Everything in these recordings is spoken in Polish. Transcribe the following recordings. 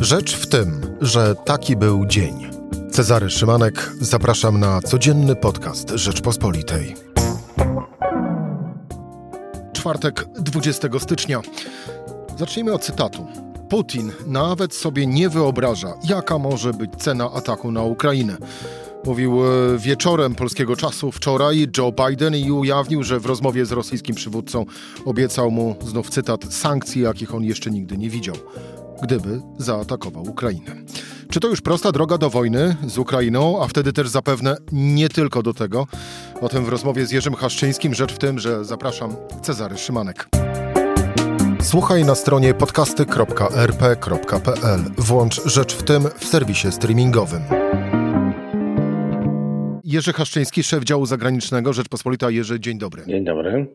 Rzecz w tym, że taki był dzień. Cezary Szymanek, zapraszam na codzienny podcast Rzeczpospolitej. Czwartek 20 stycznia. Zacznijmy od cytatu. Putin nawet sobie nie wyobraża, jaka może być cena ataku na Ukrainę. Mówił e, wieczorem polskiego czasu wczoraj Joe Biden i ujawnił, że w rozmowie z rosyjskim przywódcą obiecał mu, znów cytat, sankcji, jakich on jeszcze nigdy nie widział, gdyby zaatakował Ukrainę. Czy to już prosta droga do wojny z Ukrainą, a wtedy też zapewne nie tylko do tego? O tym w rozmowie z Jerzym Haszczyńskim. Rzecz w tym, że zapraszam Cezary Szymanek. Słuchaj na stronie podcasty.rp.pl. Włącz Rzecz w tym w serwisie streamingowym. Jerzy Haszczyński, szef działu zagranicznego Rzeczpospolita. Jerzy, dzień dobry. Dzień dobry.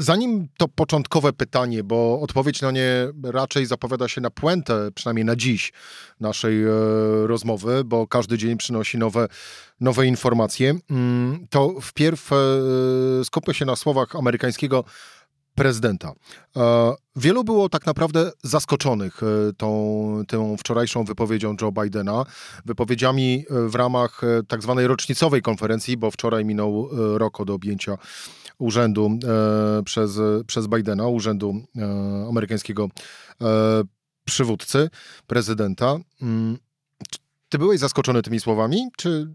Zanim to początkowe pytanie, bo odpowiedź na nie raczej zapowiada się na puentę, przynajmniej na dziś naszej e, rozmowy, bo każdy dzień przynosi nowe, nowe informacje, mm, to wpierw e, skupmy się na słowach amerykańskiego prezydenta. E, wielu było tak naprawdę zaskoczonych e, tą, tą wczorajszą wypowiedzią Joe Bidena, wypowiedziami e, w ramach tak zwanej rocznicowej konferencji, bo wczoraj minął rok od objęcia urzędu przez, przez Bidena, urzędu amerykańskiego przywódcy, prezydenta. Mm, ty byłeś zaskoczony tymi słowami, czy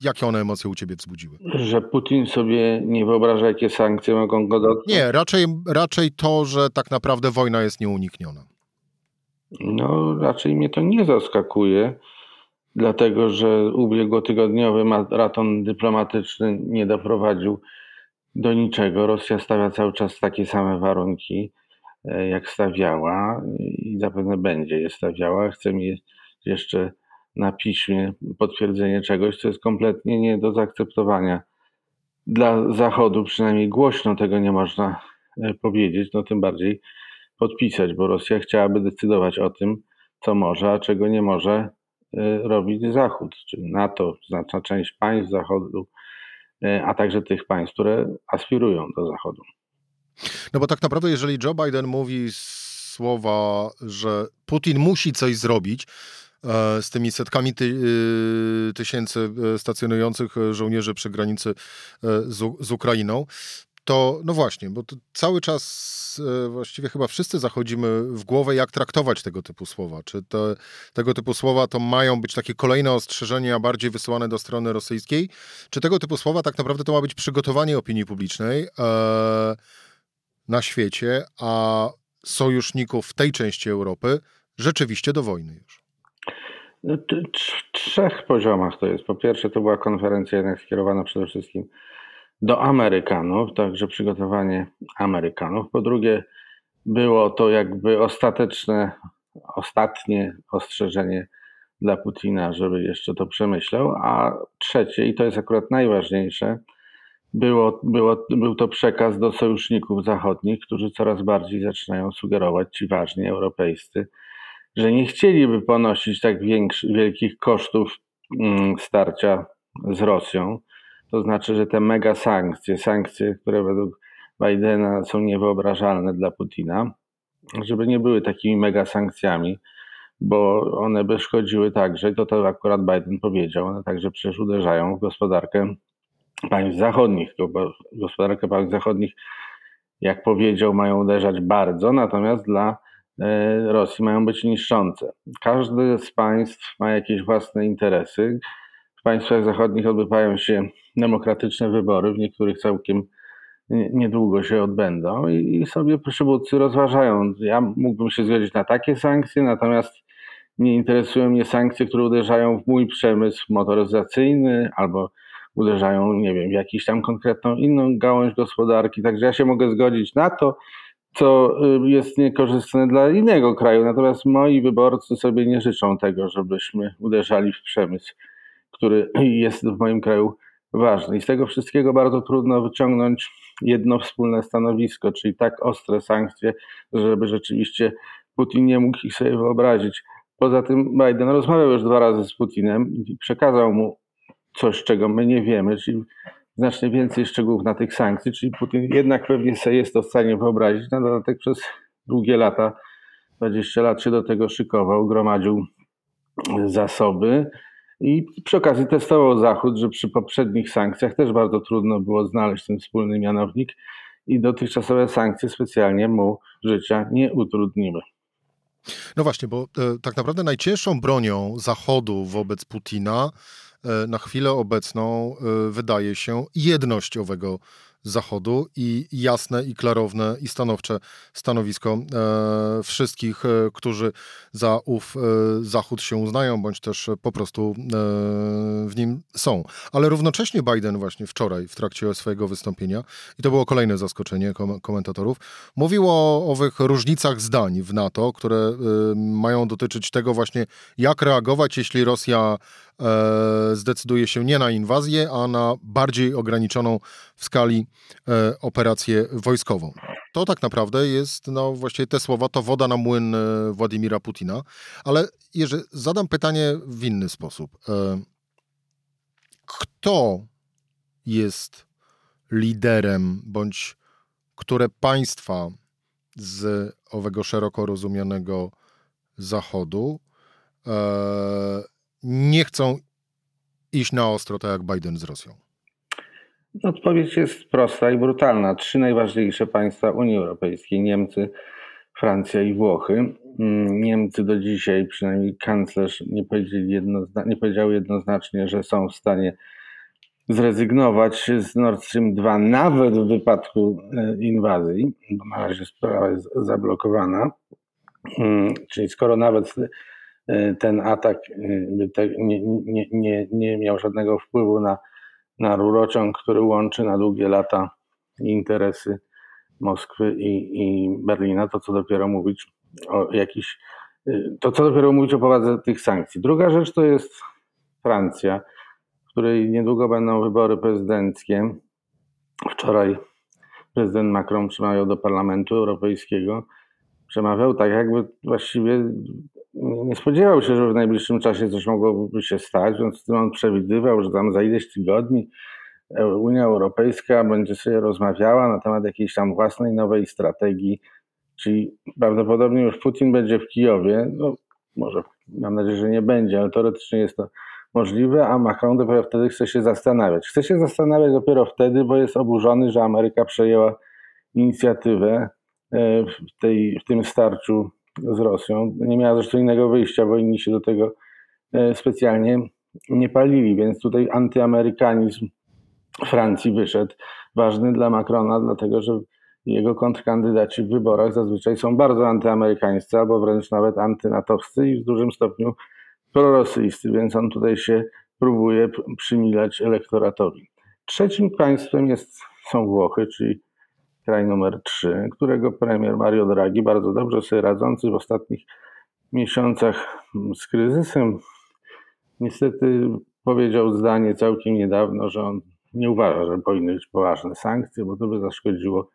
Jakie one emocje u ciebie wzbudziły? Że Putin sobie nie wyobraża, jakie sankcje mogą go dotknąć? Nie, raczej, raczej to, że tak naprawdę wojna jest nieunikniona. No, raczej mnie to nie zaskakuje, dlatego że ubiegłotygodniowy maraton dyplomatyczny nie doprowadził do niczego. Rosja stawia cały czas takie same warunki, e, jak stawiała i zapewne będzie je stawiała. Chce mieć jeszcze na piśmie potwierdzenie czegoś, co jest kompletnie nie do zaakceptowania. Dla Zachodu przynajmniej głośno tego nie można e, powiedzieć, no tym bardziej podpisać, bo Rosja chciałaby decydować o tym, co może, a czego nie może e, robić Zachód, czyli NATO, znaczna część państw Zachodu, e, a także tych państw, które aspirują do Zachodu. No bo tak naprawdę, jeżeli Joe Biden mówi słowa, że Putin musi coś zrobić, z tymi setkami ty, y, tysięcy e, stacjonujących e, żołnierzy przy granicy z, z Ukrainą, to no właśnie, bo cały czas właściwie chyba wszyscy zachodzimy w głowę, jak traktować tego typu słowa. Czy te, tego typu słowa to mają być takie kolejne ostrzeżenia bardziej wysyłane do strony rosyjskiej? Czy tego typu słowa tak naprawdę to ma być przygotowanie opinii publicznej e, na świecie, a sojuszników w tej części Europy rzeczywiście do wojny już? Trzech poziomach to jest. Po pierwsze, to była konferencja jednak skierowana przede wszystkim do Amerykanów, także przygotowanie Amerykanów. Po drugie, było to jakby ostateczne, ostatnie ostrzeżenie dla Putina, żeby jeszcze to przemyślał. A trzecie, i to jest akurat najważniejsze, było, było, był to przekaz do sojuszników zachodnich, którzy coraz bardziej zaczynają sugerować, ci ważni europejscy, że nie chcieliby ponosić tak wielkich kosztów mm, starcia z Rosją. To znaczy, że te mega sankcje, sankcje, które według Bidena są niewyobrażalne dla Putina, żeby nie były takimi mega sankcjami, bo one by szkodziły także, i to, to akurat Biden powiedział, one także przecież uderzają w gospodarkę państw zachodnich. Gospodarkę państw zachodnich, jak powiedział, mają uderzać bardzo, natomiast dla Rosji mają być niszczące. Każdy z państw ma jakieś własne interesy. W państwach zachodnich odbywają się demokratyczne wybory, w niektórych całkiem niedługo się odbędą i sobie przywódcy rozważają. Ja mógłbym się zgodzić na takie sankcje, natomiast nie interesują mnie sankcje, które uderzają w mój przemysł motoryzacyjny albo uderzają, nie wiem, w jakąś tam konkretną inną gałąź gospodarki. Także ja się mogę zgodzić na to, co y, jest niekorzystne dla innego kraju. Natomiast moi wyborcy sobie nie życzą tego, żebyśmy uderzali w przemysł, który jest w moim kraju ważny. I z tego wszystkiego bardzo trudno wyciągnąć jedno wspólne stanowisko, czyli tak ostre sankcje, żeby rzeczywiście Putin nie mógł ich sobie wyobrazić. Poza tym Biden rozmawiał już dwa razy z Putinem i przekazał mu coś, czego my nie wiemy, czyli znacznie więcej szczegółów na tych sankcji, czyli Putin jednak pewnie sobie jest to w stanie wyobrazić. Na dodatek przez długie lata 20 lat się do tego szykował, gromadził zasoby i przy okazji testował Zachód, że przy poprzednich sankcjach też bardzo trudno było znaleźć ten wspólny mianownik i dotychczasowe sankcje specjalnie mu życia nie utrudniły. No właśnie, bo e, tak naprawdę najcięższą bronią Zachodu wobec Putina na chwilę obecną e, wydaje się jedność owego Zachodu i jasne i klarowne i stanowcze stanowisko e, wszystkich, e, którzy za ów e, Zachód się uznają, bądź też po prostu e, w nim są. Ale równocześnie Biden właśnie wczoraj w trakcie swojego wystąpienia, i to było kolejne zaskoczenie kom komentatorów, mówił o owych różnicach zdań w NATO, które e, mają dotyczyć tego właśnie, jak reagować, jeśli Rosja E, zdecyduje się nie na inwazję, a na bardziej ograniczoną w skali e, operację wojskową. To tak naprawdę jest, no właściwie te słowa to woda na młyn e, Władimira Putina. Ale jeżeli zadam pytanie w inny sposób. Kto jest liderem, bądź które państwa z owego szeroko rozumianego Zachodu nie chcą iść na ostro, tak jak Biden z Rosją? Odpowiedź jest prosta i brutalna. Trzy najważniejsze państwa Unii Europejskiej Niemcy, Francja i Włochy. Mm, Niemcy do dzisiaj, przynajmniej kanclerz, nie, jednozna- nie powiedziały jednoznacznie, że są w stanie zrezygnować z Nord Stream 2, nawet w wypadku e, inwazji, bo na razie sprawa jest zablokowana. Mm, czyli skoro nawet ten atak e, nie, nie, nie, nie miał żadnego wpływu na, na rurociąg, który łączy na długie lata interesy Moskwy i, i Berlina, to co dopiero mówić o jakiś, e, to co dopiero mówić o powadze tych sankcji. Druga rzecz to jest Francja, w której niedługo będą wybory prezydenckie. Wczoraj prezydent Macron przemawiał do Parlamentu Europejskiego. Przemawiał tak, jakby właściwie nie spodziewał się, że w najbliższym czasie coś mogłoby się stać, więc on przewidywał, że tam za ileś tygodni Unia Europejska będzie sobie rozmawiała na temat jakiejś tam własnej nowej strategii, czyli prawdopodobnie już Putin będzie w Kijowie, no może mam nadzieję, że nie będzie, ale teoretycznie jest to możliwe, a Macron dopiero wtedy chce się zastanawiać. Chce się zastanawiać dopiero wtedy, bo jest oburzony, że Ameryka przejęła inicjatywę e, w, tej, w tym starciu z Rosją. Nie miała zresztą innego wyjścia, bo inni się do tego e, specjalnie nie palili, więc tutaj antyamerykanizm Francji wyszedł. Ważny dla Macrona, dlatego że jego kontrkandydaci w wyborach zazwyczaj są bardzo antyamerykańscy, albo wręcz nawet antynatowscy i w dużym stopniu prorosyjscy, więc on tutaj się próbuje przymilać elektoratowi. Trzecim państwem jest, są Włochy, czyli kraj numer 3, którego premier Mario Draghi, bardzo dobrze sobie radzący w ostatnich miesiącach z kryzysem, niestety powiedział zdanie całkiem niedawno, że on nie uważa, że powinny być poważne sankcje, bo to by zaszkodziło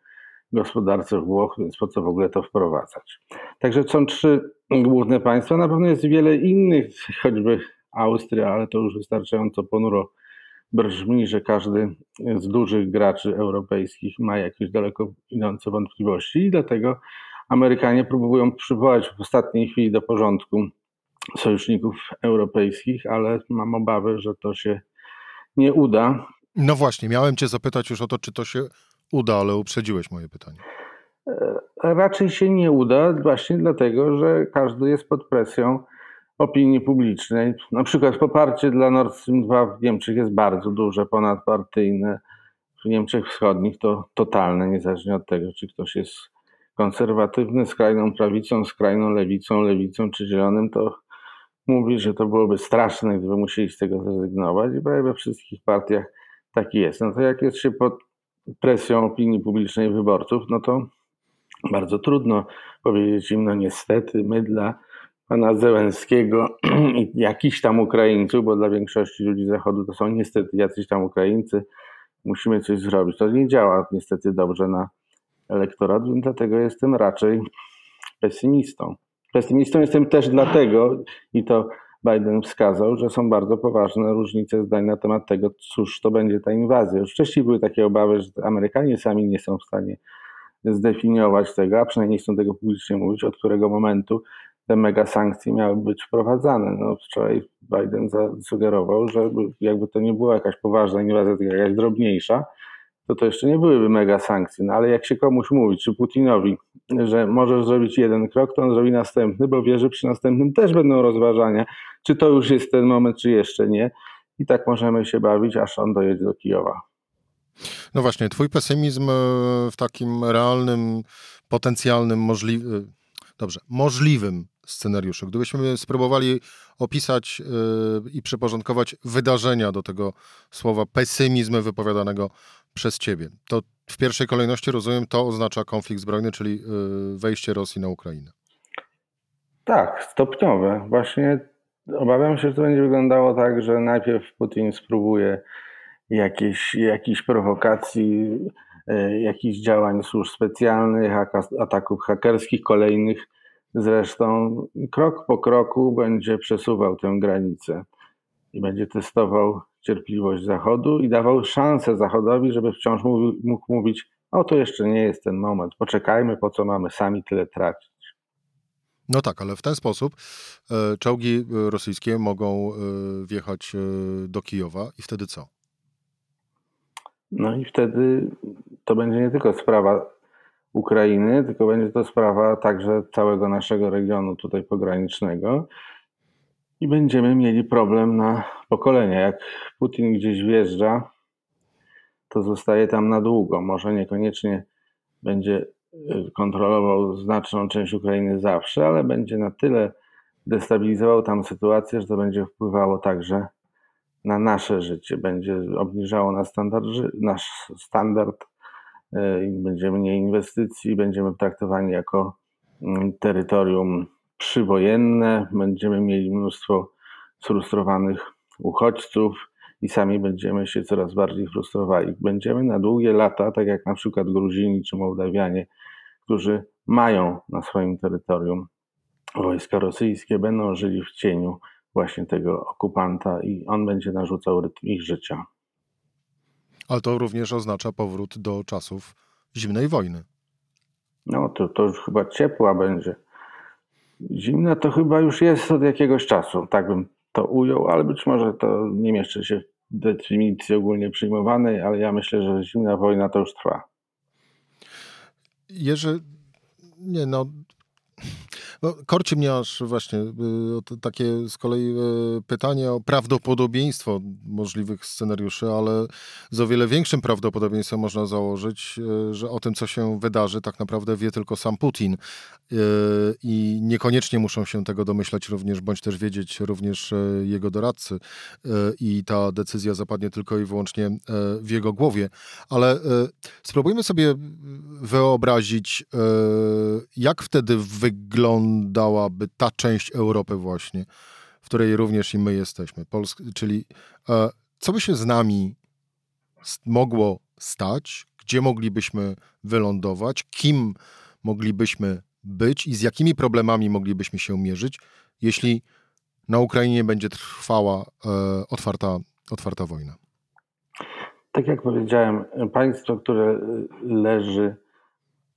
gospodarce Włoch, więc po co w ogóle to wprowadzać. Także są trzy główne państwa. Na pewno jest wiele innych, choćby Austria, ale to już wystarczająco ponuro brzmi, że każdy z dużych graczy europejskich ma jakieś daleko idące wątpliwości i dlatego Amerykanie próbują przywołać w ostatniej chwili do porządku sojuszników europejskich, ale mam obawy, że to się nie uda. No właśnie, miałem Cię zapytać już o to, czy to się uda, ale uprzedziłeś moje pytanie. E, raczej się nie uda, właśnie dlatego, że każdy jest pod presją opinii publicznej. Na przykład poparcie dla Nord Stream 2 w Niemczech jest bardzo duże, ponadpartyjne. W Niemczech Wschodnich to totalne, niezależnie od tego, czy ktoś jest konserwatywny, skrajną prawicą, skrajną lewicą, lewicą czy zielonym, to mówi, że to byłoby straszne, gdyby musieli z tego zrezygnować i prawie we wszystkich partiach tak jest. No to jak jest się pod presją opinii publicznej wyborców, no to bardzo trudno powiedzieć im, no niestety my dla pana Zełenskiego i jakichś tam Ukraińców, bo dla większości ludzi Zachodu to są niestety jacyś tam Ukraińcy, musimy coś zrobić. To nie działa niestety dobrze na elektorat, dlatego jestem raczej pesymistą. Pesymistą jestem też dlatego, i to Biden wskazał, że są bardzo poważne różnice zdań na temat tego, cóż to będzie ta inwazja. Już wcześniej były takie obawy, że Amerykanie sami nie są w stanie zdefiniować tego, a przynajmniej nie chcą tego publicznie mówić, od którego momentu te mega sankcje miały być wprowadzane. No, wczoraj Biden zasugerował, że jakby to nie była jakaś poważna inwazja, tylko jakaś drobniejsza, to to jeszcze nie byłyby mega sankcje. No ale jak się komuś mówi, czy Putinowi, że możesz zrobić jeden krok, to on zrobi następny, bo wie, że przy następnym też będą rozważania, czy to już jest ten moment, czy jeszcze nie. I tak możemy się bawić, aż on dojedzie do Kijowa. No właśnie, twój pesymizm e, w takim realnym, potencjalnym, możliwym, dobrze, możliwym scenariuszu. Gdybyśmy spróbowali opisać yy, i przyporządkować wydarzenia do tego słowa pesymizm wypowiadanego przez ciebie, to w pierwszej kolejności rozumiem, to oznacza konflikt zbrojny, czyli yy, wejście Rosji na Ukrainę. Tak, stopniowe. Właśnie obawiam się, że to będzie wyglądało tak, że najpierw Putin spróbuje jakieś, jakichś prowokacji, yy, jakichś działań służb specjalnych, ataków hakerskich, kolejnych Zresztą krok po kroku będzie przesuwał tę granicę i będzie testował cierpliwość Zachodu i dawał szansę Zachodowi, żeby wciąż mógł mówić: O, to jeszcze nie jest ten moment, poczekajmy, po co mamy sami tyle tracić. No tak, ale w ten sposób e, czołgi rosyjskie mogą e, wjechać e, do Kijowa i wtedy co? No i wtedy to będzie nie tylko sprawa Ukrainy, tylko będzie to sprawa także całego naszego regionu tutaj pogranicznego. I będziemy mieli problem na pokolenia. Jak Putin gdzieś wjeżdża, to zostaje tam na długo. Może niekoniecznie będzie y, kontrolował znaczną część Ukrainy zawsze, ale będzie na tyle destabilizował tam sytuację, że to będzie wpływało także na nasze życie, będzie obniżało standard, nasz standard będzie mniej inwestycji, będziemy traktowani jako mm, terytorium przywojenne, będziemy mieli mnóstwo sfrustrowanych uchodźców i sami będziemy się coraz bardziej frustrowali. Będziemy na długie lata, tak jak na przykład Gruzini czy Mołdawianie, którzy mają na swoim terytorium wojska rosyjskie, będą żyli w cieniu właśnie tego okupanta i on będzie narzucał rytm ich życia. Ale to również oznacza powrót do czasów zimnej wojny. No to, to już chyba ciepła będzie. Zimna to chyba już jest od jakiegoś czasu, tak bym to ujął, ale być może to nie mieszczy się w definicji ogólnie przyjmowanej, ale ja myślę, że zimna wojna to już trwa. Jerzy, nie no, no, korci mnie aż właśnie y, takie z kolei y, pytanie o prawdopodobieństwo możliwych scenariuszy, ale z o wiele większym prawdopodobieństwem można założyć, y, że o tym, co się wydarzy, tak naprawdę wie tylko sam Putin i niekoniecznie muszą się tego domyślać również, bądź też wiedzieć również jego doradcy i ta decyzja zapadnie tylko i wyłącznie w jego głowie. Ale spróbujmy sobie wyobrazić, jak wtedy wygląda wyglądałaby ta część Europy właśnie, w której również i my jesteśmy. Polsk czyli e, co by się z nami mogło stać, gdzie moglibyśmy wylądować, kim moglibyśmy być i z jakimi problemami moglibyśmy się mierzyć, jeśli na Ukrainie będzie trwała e, otwarta, otwarta wojna. Tak jak powiedziałem, państwo, które leży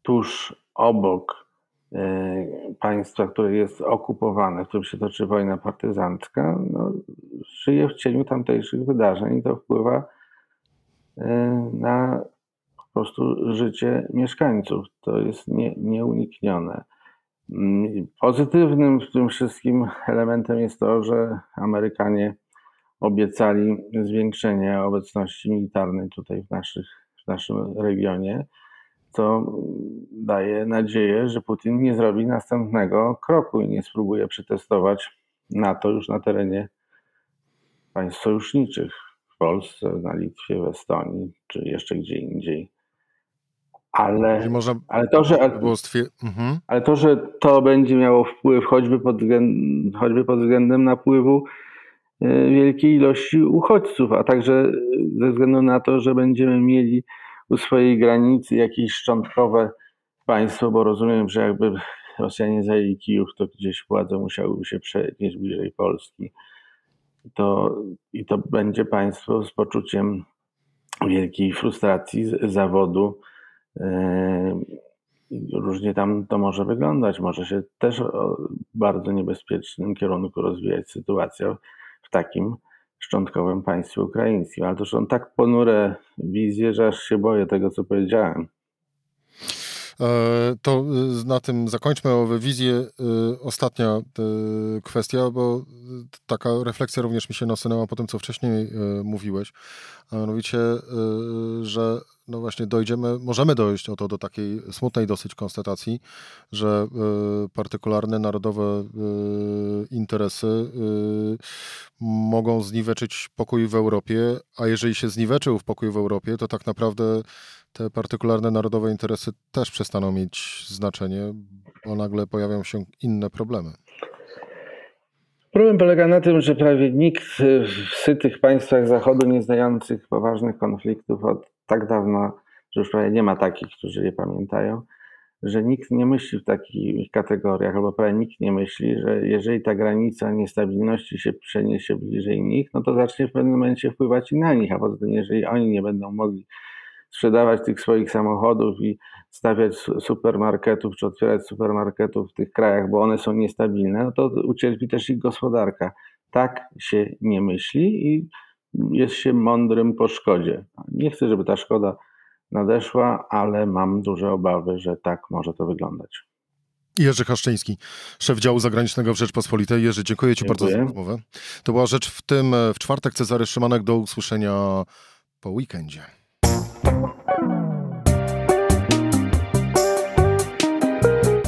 tuż obok E, państwa, które jest okupowane, w którym się toczy wojna partyzancka, no, żyje w cieniu tamtejszych wydarzeń i to wpływa e, na po prostu życie mieszkańców. To jest nie, nieuniknione. Mm, pozytywnym w tym wszystkim elementem jest to, że Amerykanie obiecali zwiększenie obecności militarnej tutaj w, naszych, w naszym regionie co daje nadzieję, że Putin nie zrobi następnego kroku i nie spróbuje przetestować NATO już na terenie państw sojuszniczych w Polsce, na Litwie, w Estonii czy jeszcze gdzie indziej. Ale, można, ale, to, że, mhm. ale to, że to będzie miało wpływ choćby pod, względem, choćby pod względem napływu e, wielkiej ilości uchodźców, a także ze względu na to, że będziemy mieli u swojej granicy jakieś szczątkowe państwo, bo rozumiem, że jakby Rosjanie zajęli Kijów, to gdzieś władze musiałyby się przenieść bliżej Polski. To, I to będzie państwo z poczuciem wielkiej frustracji zawodu, różnie tam to może wyglądać. Może się też w bardzo niebezpiecznym kierunku rozwijać sytuacja w takim szczątkowym państwie ukraińskim. Ale to są tak ponure wizje, że aż się boję tego, co powiedziałem. E, to y, na tym zakończmy o wizję. Y, ostatnia kwestia, bo taka refleksja również mi się nasunęła po tym, co wcześniej mówiłeś, a mianowicie, że no właśnie dojdziemy, możemy dojść oto do takiej smutnej dosyć konstatacji, że partykularne narodowe interesy mogą zniweczyć pokój w Europie, a jeżeli się zniweczył w pokój w Europie, to tak naprawdę te partykularne narodowe interesy też przestaną mieć znaczenie, bo nagle pojawią się inne problemy. Problem polega na tym, że prawie nikt w sytych państwach Zachodu, nie znających poważnych konfliktów od tak dawna, że już prawie nie ma takich, którzy je pamiętają, że nikt nie myśli w takich kategoriach, albo prawie nikt nie myśli, że jeżeli ta granica niestabilności się przeniesie bliżej nich, no to zacznie w pewnym momencie wpływać i na nich, a poza tym, jeżeli oni nie będą mogli sprzedawać tych swoich samochodów i stawiać supermarketów, czy otwierać supermarketów w tych krajach, bo one są niestabilne, no to ucierpi też ich gospodarka. Tak się nie myśli i jest się mądrym po szkodzie. Nie chcę, żeby ta szkoda nadeszła, ale mam duże obawy, że tak może to wyglądać. Jerzy Haszczyński, szef działu zagranicznego w Rzeczpospolitej. Jerzy, dziękuję Ci dziękuję. bardzo za rozmowę. To była rzecz w tym w czwartek. Cezary Szymanek do usłyszenia po weekendzie.